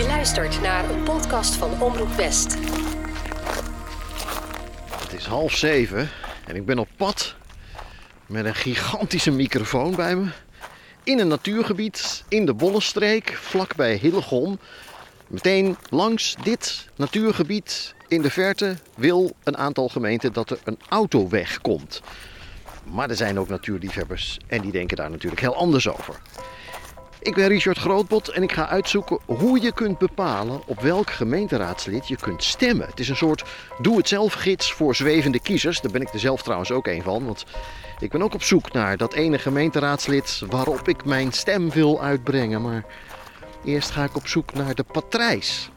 Je luistert naar een podcast van Omroep West. Het is half zeven en ik ben op pad met een gigantische microfoon bij me. In een natuurgebied in de Bollenstreek, vlakbij Hillegom. Meteen langs dit natuurgebied in de verte wil een aantal gemeenten dat er een autoweg komt. Maar er zijn ook natuurliefhebbers en die denken daar natuurlijk heel anders over. Ik ben Richard Grootbot en ik ga uitzoeken hoe je kunt bepalen op welk gemeenteraadslid je kunt stemmen. Het is een soort doe-het-zelf-gids voor zwevende kiezers. Daar ben ik er zelf trouwens ook een van, want ik ben ook op zoek naar dat ene gemeenteraadslid waarop ik mijn stem wil uitbrengen. Maar eerst ga ik op zoek naar de patrijs.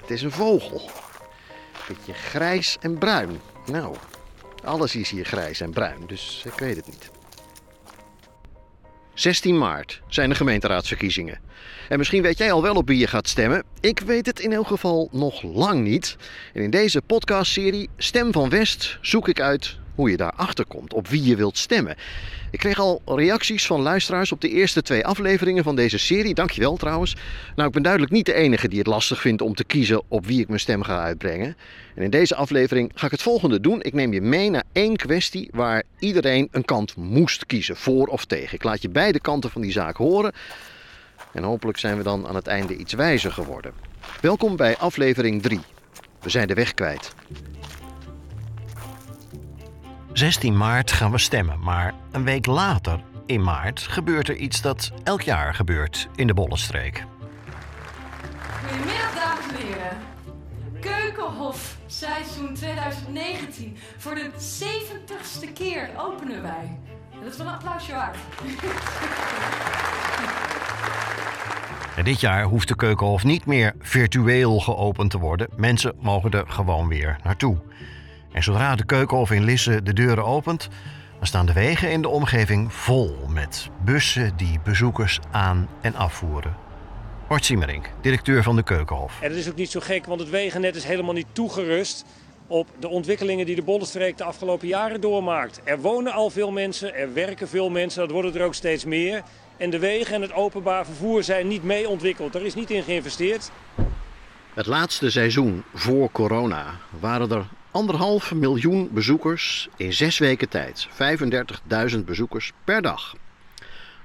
Het is een vogel. Beetje grijs en bruin. Nou, alles is hier grijs en bruin, dus ik weet het niet. 16 maart zijn de gemeenteraadsverkiezingen. En misschien weet jij al wel op wie je gaat stemmen. Ik weet het in elk geval nog lang niet. En in deze podcastserie Stem van West zoek ik uit hoe je daarachter komt, op wie je wilt stemmen. Ik kreeg al reacties van luisteraars op de eerste twee afleveringen van deze serie. Dankjewel trouwens. Nou, ik ben duidelijk niet de enige die het lastig vindt om te kiezen op wie ik mijn stem ga uitbrengen. En in deze aflevering ga ik het volgende doen. Ik neem je mee naar één kwestie waar iedereen een kant moest kiezen, voor of tegen. Ik laat je beide kanten van die zaak horen. En hopelijk zijn we dan aan het einde iets wijzer geworden. Welkom bij aflevering 3. We zijn de weg kwijt. 16 maart gaan we stemmen, maar een week later, in maart, gebeurt er iets dat elk jaar gebeurt in de Bollenstreek. Goedemiddag, dames en heren. Keukenhof, seizoen 2019. Voor de 70ste keer openen wij. En dat is wel een applausje waard. En dit jaar hoeft de Keukenhof niet meer virtueel geopend te worden. Mensen mogen er gewoon weer naartoe. En zodra de Keukenhof in Lisse de deuren opent, dan staan de wegen in de omgeving vol met bussen die bezoekers aan en afvoeren. Bart Siemerink, directeur van de Keukenhof. En dat is ook niet zo gek, want het wegennet is helemaal niet toegerust op de ontwikkelingen die de Bollenstreek de afgelopen jaren doormaakt. Er wonen al veel mensen, er werken veel mensen, dat worden er ook steeds meer. En de wegen en het openbaar vervoer zijn niet mee ontwikkeld. Er is niet in geïnvesteerd. Het laatste seizoen voor corona waren er anderhalf miljoen bezoekers in zes weken tijd. 35.000 bezoekers per dag.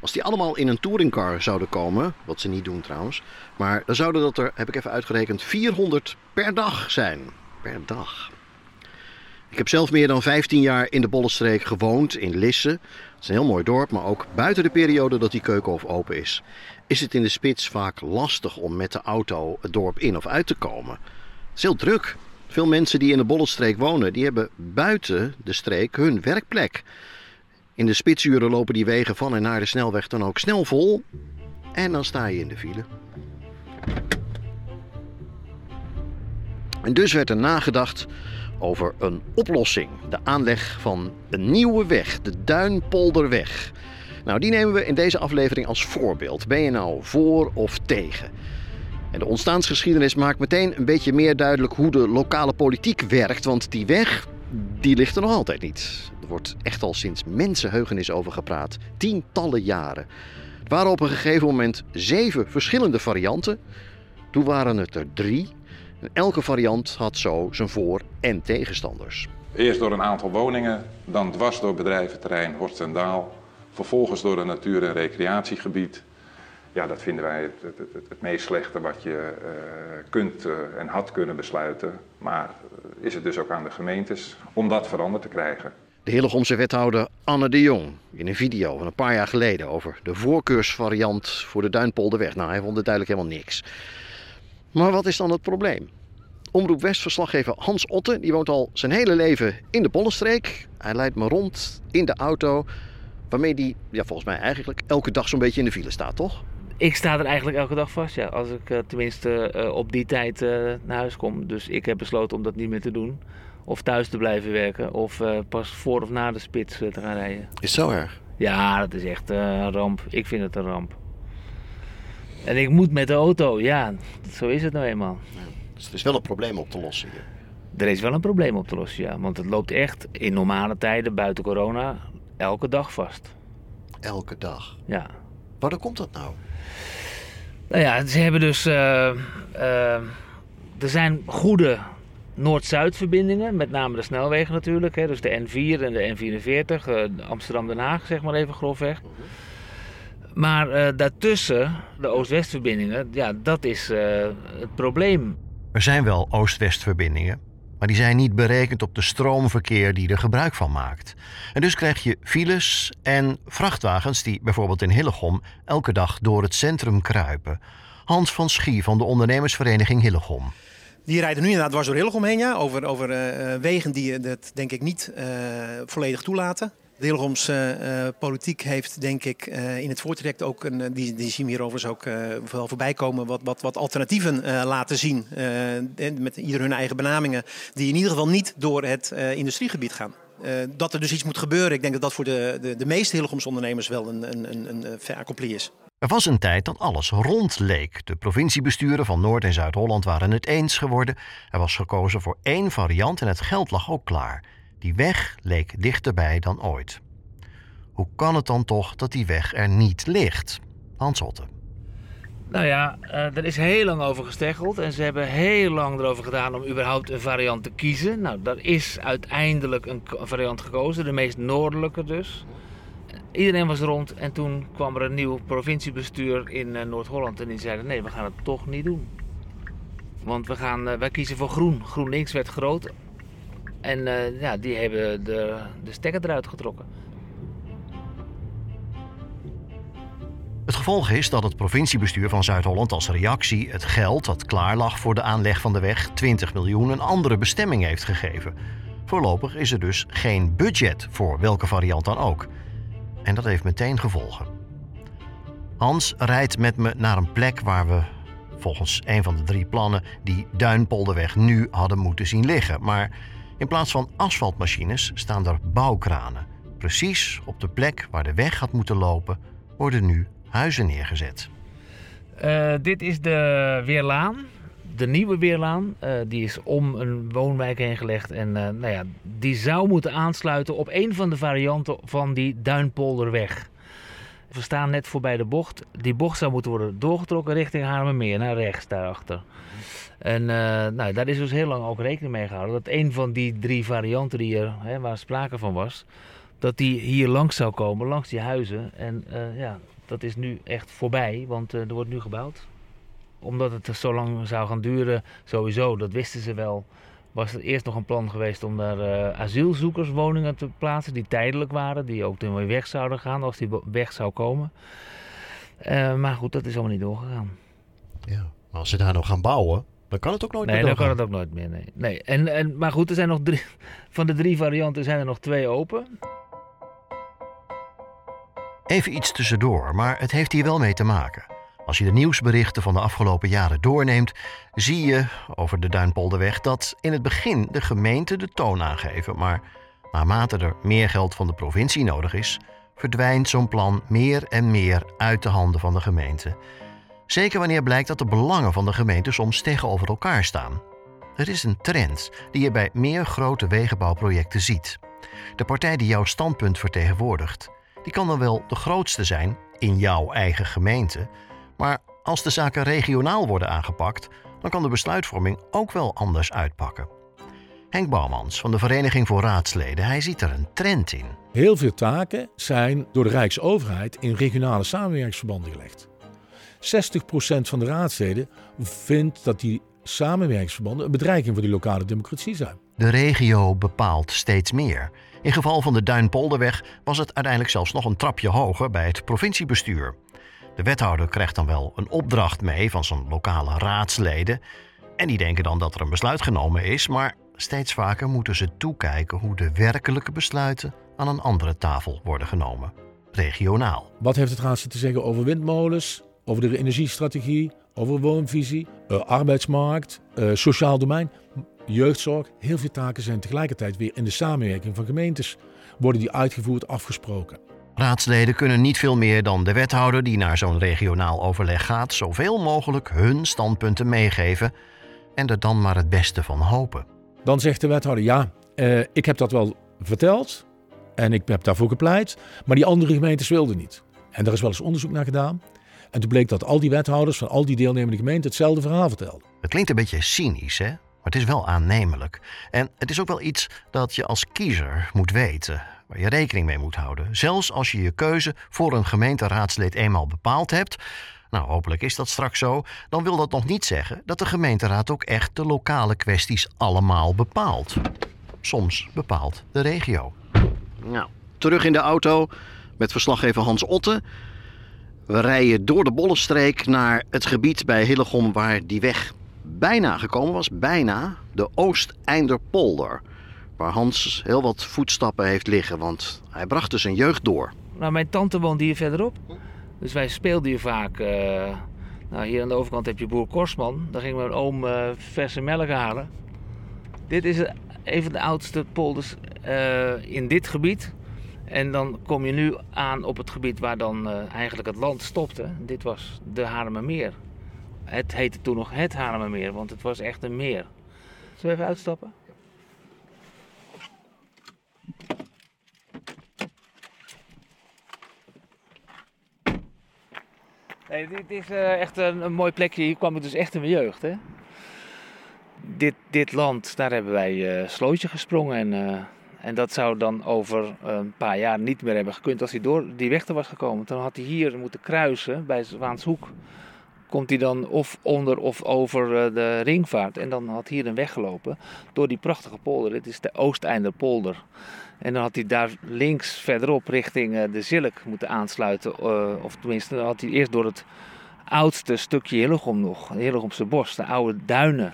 Als die allemaal in een touringcar zouden komen, wat ze niet doen trouwens, maar dan zouden dat er, heb ik even uitgerekend, 400 per dag zijn. Per dag. Ik heb zelf meer dan 15 jaar in de Bollenstreek gewoond, in Lisse. Het is een heel mooi dorp, maar ook buiten de periode dat die keukenhof open is, is het in de spits vaak lastig om met de auto het dorp in of uit te komen. Het is heel druk. Veel mensen die in de Bollenstreek wonen, die hebben buiten de streek hun werkplek. In de spitsuren lopen die wegen van en naar de snelweg dan ook snel vol. En dan sta je in de file. En dus werd er nagedacht over een oplossing. De aanleg van een nieuwe weg, de Duinpolderweg. Nou, die nemen we in deze aflevering als voorbeeld. Ben je nou voor of tegen? En de ontstaansgeschiedenis maakt meteen een beetje meer duidelijk hoe de lokale politiek werkt. Want die weg, die ligt er nog altijd niet. Er wordt echt al sinds mensenheugenis over gepraat. Tientallen jaren. Er waren op een gegeven moment zeven verschillende varianten. Toen waren het er drie. En elke variant had zo zijn voor- en tegenstanders. Eerst door een aantal woningen, dan dwars door bedrijventerrein Horst en Daal. Vervolgens door een natuur- en recreatiegebied. Ja, dat vinden wij het, het, het, het meest slechte wat je uh, kunt uh, en had kunnen besluiten. Maar uh, is het dus ook aan de gemeentes om dat veranderd te krijgen. De Hillegomse wethouder Anne de Jong in een video van een paar jaar geleden over de voorkeursvariant voor de Duinpolderweg. Nou, hij vond het duidelijk helemaal niks. Maar wat is dan het probleem? Omroep West-verslaggever Hans Otte, die woont al zijn hele leven in de Bollenstreek. Hij leidt me rond in de auto, waarmee hij ja, volgens mij eigenlijk elke dag zo'n beetje in de file staat, toch? Ik sta er eigenlijk elke dag vast, ja. Als ik uh, tenminste uh, op die tijd uh, naar huis kom. Dus ik heb besloten om dat niet meer te doen. Of thuis te blijven werken. Of pas voor of na de spits te gaan rijden. Is zo erg? Ja, dat is echt een ramp. Ik vind het een ramp. En ik moet met de auto, ja. Zo is het nou eenmaal. Ja, dus er is wel een probleem op te lossen hier. Er is wel een probleem op te lossen, ja. Want het loopt echt in normale tijden, buiten corona, elke dag vast. Elke dag? Ja. Waardoor komt dat nou? Nou ja, ze hebben dus. eh, eh, er zijn goede Noord-Zuid verbindingen, met name de snelwegen natuurlijk. Hè, dus de N4 en de N44, eh, Amsterdam-Den Haag, zeg maar even grofweg. Maar daartussen, de Oost-West verbindingen, ja, dat is het probleem. Er zijn wel Oost-West-verbindingen, maar die zijn niet berekend op de stroomverkeer die er gebruik van maakt. En dus krijg je files en vrachtwagens die bijvoorbeeld in Hillegom elke dag door het centrum kruipen. Hans van Schie van de ondernemersvereniging Hillegom. Die rijden nu inderdaad dwars door Hillegom heen, ja, over, over eh, eh, wegen die dat denk ik niet eh, volledig toelaten. De Hillegomse eh, eh, politiek heeft denk ik eh, in het voortraject ook, een, die, die zien we hier overigens ook eh, wel voorbij komen, wat, wat, wat alternatieven laten zien. en met ieder hun eigen benamingen, die in ieder geval niet door het industriegebied gaan. Dat er dus iets moet gebeuren, ik denk dat dat voor de, de, de meeste Hillegomse ondernemers wel een, een, een, een accompli is. Er was een tijd dat alles rond leek. De provinciebesturen van Noord- en Zuid-Holland waren het eens geworden. Er was gekozen voor één variant en het geld lag ook klaar. Die weg leek dichterbij dan ooit. Hoe kan het dan toch dat die weg er niet ligt? Hans Otte. Nou ja, eh er is heel lang over gesteggeld en ze hebben heel lang erover gedaan om überhaupt een variant te kiezen. Nou, daar is uiteindelijk een variant gekozen, de meest noordelijke dus. Iedereen was rond en toen kwam er een nieuw provinciebestuur in eh, Noord-Holland en die zeiden nee, we gaan het toch niet doen. Want we gaan, eh, wij kiezen voor groen. GroenLinks werd groot en eh, ja, die hebben de, de stekker eruit getrokken. Het gevolg is dat het provinciebestuur van Zuid-Holland als reactie het geld dat klaar lag voor de aanleg van de weg 20 miljoen een andere bestemming heeft gegeven. Voorlopig is er dus geen budget voor welke variant dan ook. En dat heeft meteen gevolgen. Hans rijdt met me naar een plek waar we, volgens een van de drie plannen, die Duinpolderweg nu hadden moeten zien liggen. Maar in plaats van asfaltmachines staan er bouwkranen. Precies op de plek waar de weg had moeten lopen, worden nu huizen neergezet. Eh, dit is de Weerlaan. De nieuwe Weerlaan. Eh, die is om een woonwijk heen gelegd. En eh, nou ja, die zou moeten aansluiten op een van de varianten van die Duinpolderweg. We staan net voorbij de bocht. Die bocht zou moeten worden doorgetrokken richting Haarlemmermeer, naar rechts daarachter. En eh, nou, daar is dus heel lang ook rekening mee gehouden. Dat een van die drie varianten die er, hè, waar sprake van was, dat die hier langs zou komen, langs die huizen. En eh, ja, dat is nu echt voorbij, want eh, er wordt nu gebouwd. Omdat het zo lang zou gaan duren, sowieso, dat wisten ze wel. Was er eerst nog een plan geweest om daar eh, asielzoekerswoningen te plaatsen, die tijdelijk waren, die ook dan weer weg zouden gaan als die weg zou komen. Maar goed, dat is allemaal niet doorgegaan. Ja, maar als ze daar nog gaan bouwen, dan kan het ook nooit Nee, meer dan kan het ook nooit meer. Nee. nee. En, en, maar goed, er zijn nog drie, van de drie varianten zijn er nog twee open. Even iets tussendoor, maar het heeft hier wel mee te maken. Als je de nieuwsberichten van de afgelopen jaren doorneemt, zie je over de Duinpolderweg dat in het begin de gemeenten de toon aangeven. Maar naarmate er meer geld van de provincie nodig is, verdwijnt zo'n plan meer en meer uit de handen van de gemeente. Zeker wanneer blijkt dat de belangen van de gemeente soms tegenover elkaar staan. Er is een trend die je bij meer grote wegenbouwprojecten ziet. De partij die jouw standpunt vertegenwoordigt, die kan dan wel de grootste zijn in jouw eigen gemeente. Maar als de zaken regionaal worden aangepakt, dan kan de besluitvorming ook wel anders uitpakken. Henk Bouwmans van de Vereniging voor Raadsleden, hij ziet er een trend in. Heel veel taken zijn door de Rijksoverheid in regionale samenwerkingsverbanden gelegd. 60% van de raadsleden vindt dat die samenwerkingsverbanden een bedreiging voor die lokale democratie zijn. De regio bepaalt steeds meer. In geval van de Duinpolderweg was het uiteindelijk zelfs nog een trapje hoger bij het provinciebestuur. De wethouder krijgt dan wel een opdracht mee van zijn lokale raadsleden. En die denken dan dat er een besluit genomen is, maar steeds vaker moeten ze toekijken hoe de werkelijke besluiten aan een andere tafel worden genomen. Regionaal. Wat heeft het raadslid te zeggen over windmolens, over de energiestrategie, over woonvisie, eh, arbeidsmarkt, eh, sociaal domein, jeugdzorg? Heel veel taken zijn tegelijkertijd weer in de samenwerking van gemeentes. Worden die uitgevoerd, afgesproken. Raadsleden kunnen niet veel meer dan de wethouder die naar zo'n regionaal overleg gaat, zoveel mogelijk hun standpunten meegeven en er dan maar het beste van hopen. Dan zegt de wethouder, ja, eh, ik heb dat wel verteld en ik heb daarvoor gepleit, maar die andere gemeentes wilden niet. En daar is wel eens onderzoek naar gedaan. En toen bleek dat al die wethouders van al die deelnemende gemeenten hetzelfde verhaal vertelden. Het klinkt een beetje cynisch, hè? Maar het is wel aannemelijk. En het is ook wel iets dat je als kiezer moet weten, waar je rekening mee moet houden. Zelfs als je je keuze voor een gemeenteraadslid eenmaal bepaald hebt. Nou, hopelijk is dat straks zo. Dan wil dat nog niet zeggen dat de gemeenteraad ook echt de lokale kwesties allemaal bepaalt. Soms bepaalt de regio. Nou, terug in de auto met verslaggever Hans Otte. We rijden door de Bollenstreek naar het gebied bij Hillegom waar die weg bijna gekomen was. Bijna de Oosteinderpolder. Waar Hans heel wat voetstappen heeft liggen, want hij bracht dus zijn jeugd door. Nou, mijn tante woont hier verderop. Dus wij speelden hier vaak. eh, nou, hier aan de overkant heb je boer Korsman. Daar ging mijn oom eh, verse melk halen. Dit is een van de oudste polders eh, in dit gebied. En dan kom je nu aan op het gebied waar dan eh, eigenlijk het land stopte. Dit was de Haarlemmermeer. Het heette toen nog het Haarlemmermeer, want het was echt een meer. Zullen we even uitstappen? Nee, dit is eh, echt een, mooi plekje. Hier kwam ik dus echt in mijn jeugd. Hè? Dit, dit land, daar hebben wij eh slootje gesprongen. En, en dat zou dan over een paar jaar niet meer hebben gekund als hij door die weg er was gekomen. Dan had hij hier moeten kruisen bij Zwaanshoek. Komt hij dan of onder of over eh, de ringvaart. En dan had hier een weg gelopen door die prachtige polder. Dit is de Oosteinderpolder. En dan had hij daar links verderop richting eh, de Zilk moeten aansluiten. eh, of tenminste, dan had hij eerst door het oudste stukje Hillegom nog. Hillegomse bos, de oude duinen.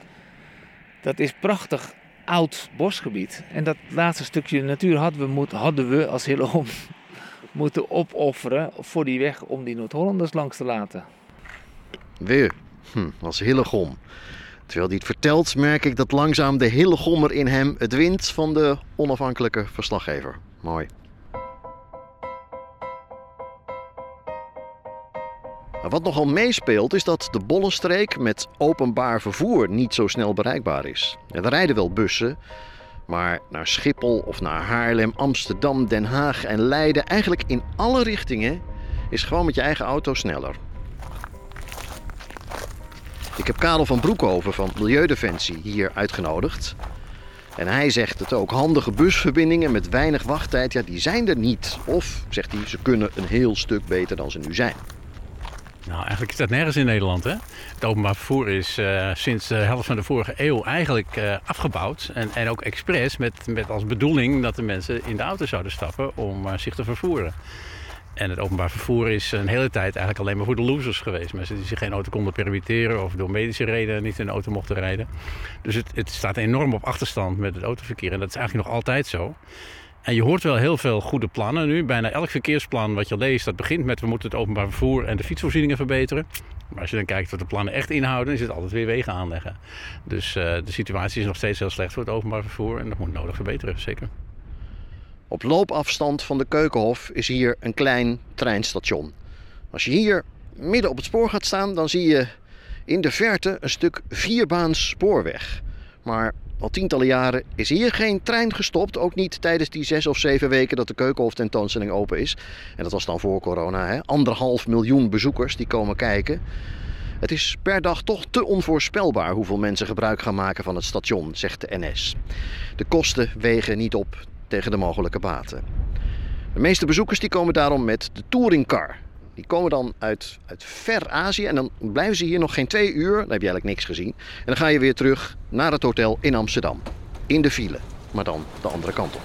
Dat is prachtig oud bosgebied. En dat laatste stukje natuur hadden we, moet, hadden we als Hillegom moeten opofferen voor die weg om die Noord-Hollanders langs te laten. Weer, hm, als Hillegom. Terwijl hij het vertelt, merk ik dat langzaam de Hillegommer in hem het wint van de onafhankelijke verslaggever. Mooi. Wat nogal meespeelt is dat de Bollenstreek met openbaar vervoer niet zo snel bereikbaar is. Er rijden wel bussen, maar naar Schiphol of naar Haarlem, Amsterdam, Den Haag en Leiden, eigenlijk in alle richtingen, is gewoon met je eigen auto sneller. Ik heb Karel van Broekhoven van Milieudefensie hier uitgenodigd. En hij zegt het ook. Handige busverbindingen met weinig wachttijd, ja, die zijn er niet. Of, zegt hij, ze kunnen een heel stuk beter dan ze nu zijn. Nou, eigenlijk is dat nergens in Nederland. Hè? Het openbaar vervoer is eh, sinds de helft van de vorige eeuw eigenlijk eh, afgebouwd. En, en ook expres met, met als bedoeling dat de mensen in de auto zouden stappen om eh, zich te vervoeren. En het openbaar vervoer is een hele tijd eigenlijk alleen maar voor de losers geweest. Mensen die zich geen auto konden permitteren of door medische redenen niet in de auto mochten rijden. Dus het, het staat enorm op achterstand met het autoverkeer. En dat is eigenlijk nog altijd zo. En je hoort wel heel veel goede plannen nu. Bijna elk verkeersplan wat je leest, dat begint met we moeten het openbaar vervoer en de fietsvoorzieningen verbeteren. Maar als je dan kijkt wat de plannen echt inhouden, is het altijd weer wegen aanleggen. Dus eh, de situatie is nog steeds heel slecht voor het openbaar vervoer en dat moet nodig verbeteren, zeker. Op loopafstand van de Keukenhof is hier een klein treinstation. Als je hier midden op het spoor gaat staan, dan zie je in de verte een stuk vierbaans spoorweg. Maar al tientallen jaren is hier geen trein gestopt. Ook niet tijdens die zes of zeven weken dat de Keukenhof tentoonstelling open is. En dat was dan voor corona. Hè? Anderhalf miljoen bezoekers die komen kijken. Het is per dag toch te onvoorspelbaar hoeveel mensen gebruik gaan maken van het station, zegt de NS. De kosten wegen niet op tegen de mogelijke baten. De meeste bezoekers die komen daarom met de touringcar. Die komen dan uit, uit ver Azië en dan blijven ze hier nog geen twee uur. Dan heb je eigenlijk niks gezien. En dan ga je weer terug naar het hotel in Amsterdam. In de file, maar dan de andere kant op.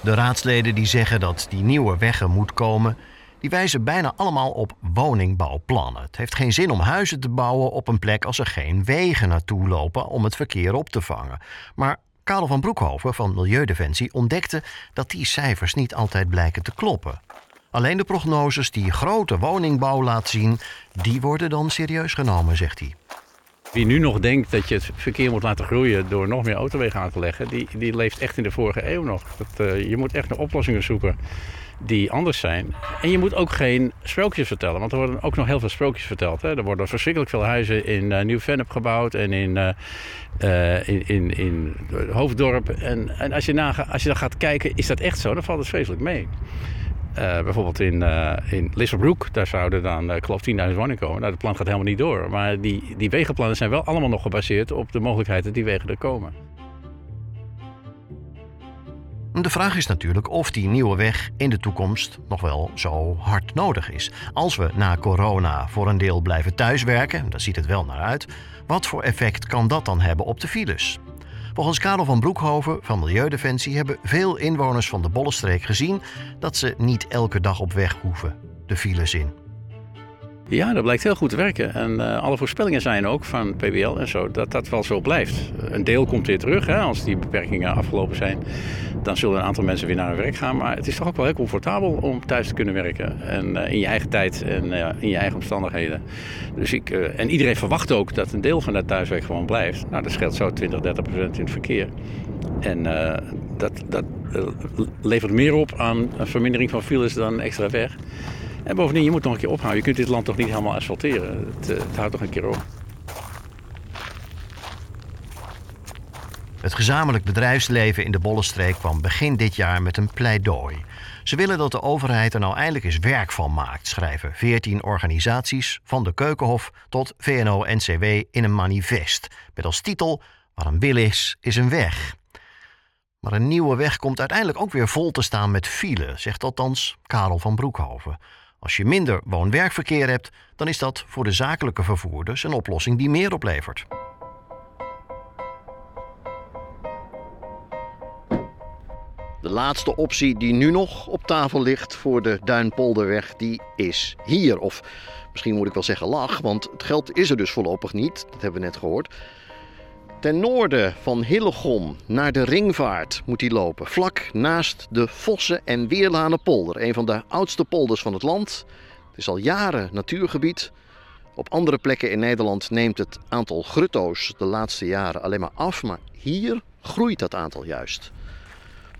De raadsleden die zeggen dat die nieuwe weggen moet komen, die wijzen bijna allemaal op woningbouwplannen. Het heeft geen zin om huizen te bouwen op een plek als er geen wegen naartoe lopen om het verkeer op te vangen. Maar Karel van Broekhoven van Milieudefensie ontdekte dat die cijfers niet altijd blijken te kloppen. Alleen de prognoses die grote woningbouw laat zien, die worden dan serieus genomen, zegt hij. Wie nu nog denkt dat je het verkeer moet laten groeien door nog meer autowegen aan te leggen, die, die leeft echt in de vorige eeuw nog. Dat, eh, je moet echt naar oplossingen zoeken die anders zijn. En je moet ook geen sprookjes vertellen, want er worden ook nog heel veel sprookjes verteld. Hè. Er worden verschrikkelijk veel huizen in uh, Nieuw-Vennep gebouwd en in, uh, uh, in, in, in Hoofddorp. En, en als, je als je dan gaat kijken, is dat echt zo? Dan valt het vreselijk mee. Bijvoorbeeld in, uh, in daar zouden dan, uh, ik geloof, 10.000 woningen komen. Nou, de plan gaat helemaal niet door. Maar die, die wegenplannen zijn wel allemaal nog gebaseerd op de mogelijkheid dat die wegen er komen. De vraag is natuurlijk of die nieuwe weg in de toekomst nog wel zo hard nodig is. Als we na corona voor een deel blijven thuiswerken, daar ziet het wel naar uit, wat voor effect kan dat dan hebben op de files? Volgens Karel van Broekhoven van Milieudefensie hebben veel inwoners van de Bollenstreek gezien dat ze niet elke dag op weg hoeven, de files in. Ja, dat blijkt heel goed te werken. En uh, alle voorspellingen zijn ook van PBL en zo dat dat wel zo blijft. Een deel komt weer terug. Hè, als die beperkingen afgelopen zijn, dan zullen een aantal mensen weer naar hun werk gaan. Maar het is toch ook wel heel comfortabel om thuis te kunnen werken. En uh, in je eigen tijd en uh, in je eigen omstandigheden. Dus ik, en iedereen verwacht ook dat een deel van dat thuiswerk gewoon blijft. Nou, dat scheelt zo 20, 30 procent in het verkeer. En dat, dat levert meer op aan een vermindering van files dan extra weg. En bovendien, je moet nog een keer ophouden. Je kunt dit land toch niet helemaal asfalteren. Het, het houdt toch een keer op. Het gezamenlijk bedrijfsleven in de Bollenstreek kwam begin dit jaar met een pleidooi. Ze willen dat de overheid er nou eindelijk eens werk van maakt, schrijven 14 organisaties van de Keukenhof tot VNO-NCW in een manifest. Met als titel: Waar een wil is, is een weg. Maar een nieuwe weg komt uiteindelijk ook weer vol te staan met file, zegt althans Karel van Broekhoven. Als je minder woon-werkverkeer hebt, dan is dat voor de zakelijke vervoerders een oplossing die meer oplevert. De laatste optie die nu nog op tafel ligt voor de Duinpolderweg, die is hier. Of misschien moet ik wel zeggen lag, want het geld is er dus voorlopig niet. Dat hebben we net gehoord. Ten noorden van Hillegom naar de Ringvaart moet hij lopen. Vlak naast de Vossen en Weerlanenpolder. Een van de oudste polders van het land. Het is al jaren natuurgebied. Op andere plekken in Nederland neemt het aantal grutto's de laatste jaren alleen maar af. Maar hier groeit dat aantal juist.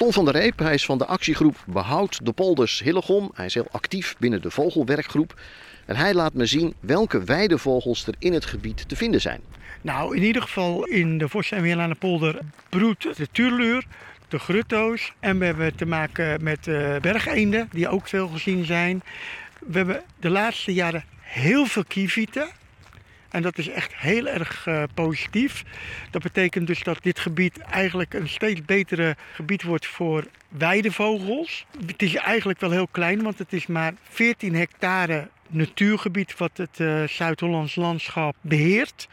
Ton van der Reep, hij is van de actiegroep Behoud de Polders Hillegom. Hij is heel actief binnen de vogelwerkgroep. En hij laat me zien welke weidevogels er in het gebied te vinden zijn. Nou, in ieder geval in de Vos en Weerlanenpolder broedt de tuurluur, de grutto's. En we hebben te maken met uh, bergeenden, die ook veel gezien zijn. We hebben de laatste jaren heel veel kievieten. En dat is echt heel erg uh, positief. Dat betekent dus dat dit gebied eigenlijk een steeds betere gebied wordt voor weidevogels. Het is eigenlijk wel heel klein, want het is maar 14 hectare natuurgebied wat het uh, Zuid-Hollands landschap beheert.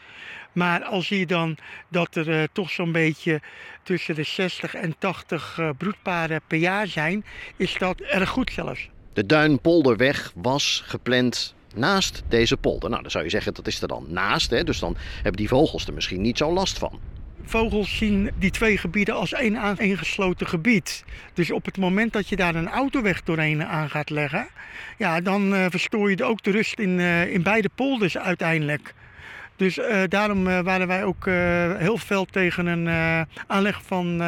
Maar al zie je dan dat er uh, toch zo'n beetje tussen de 60 en 80 uh, broedparen per jaar zijn, is dat erg goed zelfs. De Duinpolderweg was gepland naast deze polder. Nou, dan zou je zeggen dat is er dan naast, hè? dus dan hebben die vogels er misschien niet zo last van. Vogels zien die twee gebieden als één aangesloten gebied. Dus op het moment dat je daar een autoweg doorheen aan gaat leggen, ja, dan uh, verstoor je ook de rust in, uh, in beide polders uiteindelijk. Dus uh, daarom waren wij ook heel fel tegen een aanleg van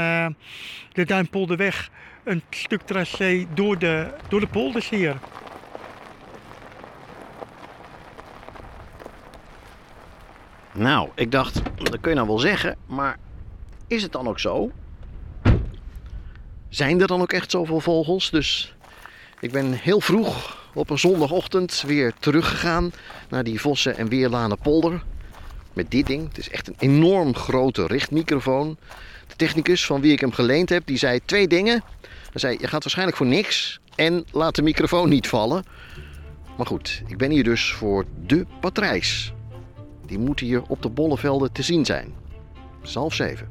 de Duinpolderweg. Een stuk tracé door de, door de polders hier. Nou, ik dacht, dat kun je nou wel zeggen, maar is het dan ook zo? Zijn er dan ook echt zoveel vogels? Dus ik ben heel vroeg op een zondagochtend weer teruggegaan naar die Vossen en Weerlanen polder. Met dit ding. Het is echt een enorm grote richtmicrofoon. De technicus van wie ik hem geleend heb, die zei twee dingen. Hij zei, je gaat waarschijnlijk voor niks en laat de microfoon niet vallen. Maar goed, ik ben hier dus voor de patrijs. Die moeten hier op de bollevelden te zien zijn. Half zeven.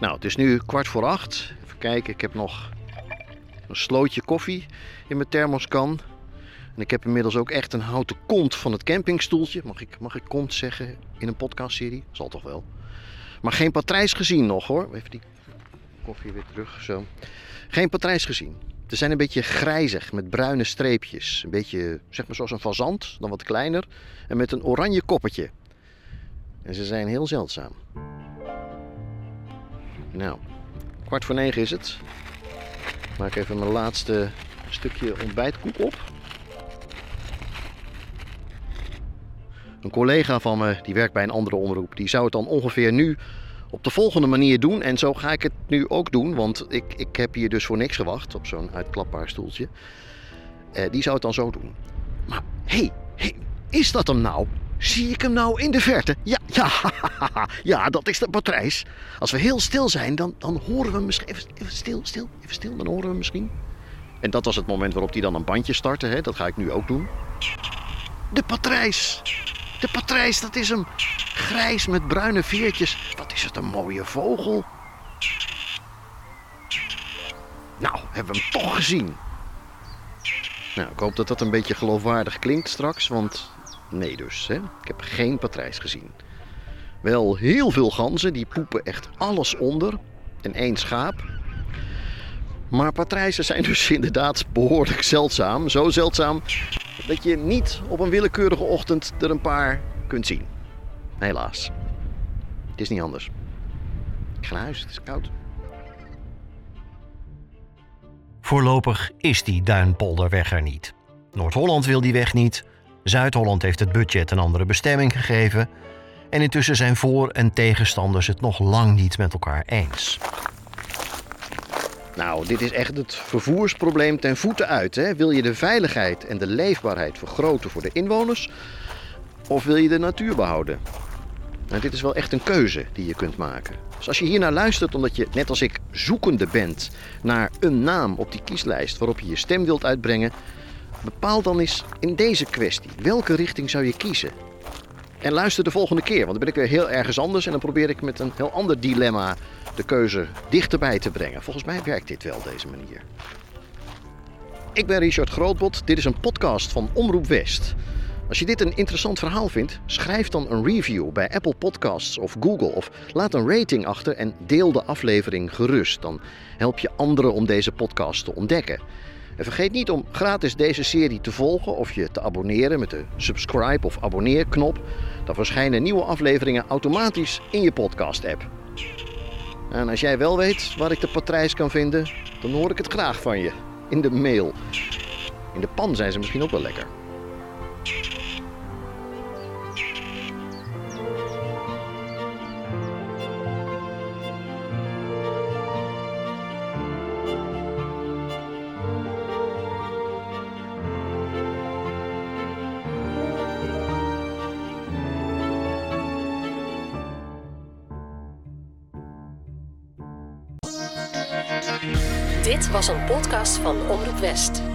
Nou, het is nu kwart voor acht. Even kijken, ik heb nog een slootje koffie in mijn thermoskan. En ik heb inmiddels ook echt een houten kont van het campingstoeltje. Mag ik, mag ik kont zeggen in een podcastserie? Zal toch wel. Maar geen patrijs gezien nog hoor. Even die koffie weer terug. Zo. Geen patrijs gezien. Ze zijn een beetje grijzig met bruine streepjes. Een beetje, zeg maar zoals een fazant, dan wat kleiner. En met een oranje koppertje. En ze zijn heel zeldzaam. Nou, kwart voor negen is het. Ik maak even mijn laatste stukje ontbijtkoek op. Een collega van me, die werkt bij een andere omroep, die zou het dan ongeveer nu op de volgende manier doen. En zo ga ik het nu ook doen, want ik, ik heb hier dus voor niks gewacht op zo'n uitklapbaar stoeltje. Eh, die zou het dan zo doen. Maar hé, hey, hey, is dat hem nou? Zie ik hem nou in de verte? Ja, ja, ja, dat is de patrijs. Als we heel stil zijn, dan, dan horen we misschien... Even, stil, stil, even stil, dan horen we misschien. En dat was het moment waarop hij dan een bandje startte. Hè? Dat ga ik nu ook doen. De patrijs. De patrijs, dat is hem. Grijs met bruine veertjes. Wat is het een mooie vogel. Nou, hebben we hem toch gezien. Nou, ik hoop dat dat een beetje geloofwaardig klinkt straks, want nee dus. Hè? Ik heb geen patrijs gezien. Wel heel veel ganzen, die poepen echt alles onder. En één schaap. Maar patrijzen zijn dus inderdaad behoorlijk zeldzaam. Zo zeldzaam dat je niet op een willekeurige ochtend er een paar kunt zien. Helaas. Het is niet anders. Ik ga naar huis, het is koud. Voorlopig is die Duinpolderweg er niet. Noord-Holland wil die weg niet. Zuid-Holland heeft het budget een andere bestemming gegeven. En intussen zijn voor- en tegenstanders het nog lang niet met elkaar eens. Nou, dit is echt het vervoersprobleem ten voeten uit. Hè? Wil je de veiligheid en de leefbaarheid vergroten voor de inwoners? Of wil je de natuur behouden? Nou, dit is wel echt een keuze die je kunt maken. Dus als je hier naar luistert omdat je, net als ik, zoekende bent naar een naam op die kieslijst waarop je je stem wilt uitbrengen, bepaal dan eens in deze kwestie welke richting zou je kiezen. En luister de volgende keer, want dan ben ik weer heel ergens anders en dan probeer ik met een heel ander dilemma de keuze dichterbij te brengen. Volgens mij werkt dit wel deze manier. Ik ben Richard Grootbot, dit is een podcast van Omroep West. Als je dit een interessant verhaal vindt, schrijf dan een review bij Apple Podcasts of Google of laat een rating achter en deel de aflevering gerust. Dan help je anderen om deze podcast te ontdekken. En vergeet niet om gratis deze serie te volgen of je te abonneren met de subscribe of abonneerknop. Dan verschijnen nieuwe afleveringen automatisch in je podcast-app. En als jij wel weet waar ik de patrijs kan vinden, dan hoor ik het graag van je. In de mail. In de pan zijn ze misschien ook wel lekker. Een podcast van Omroep West.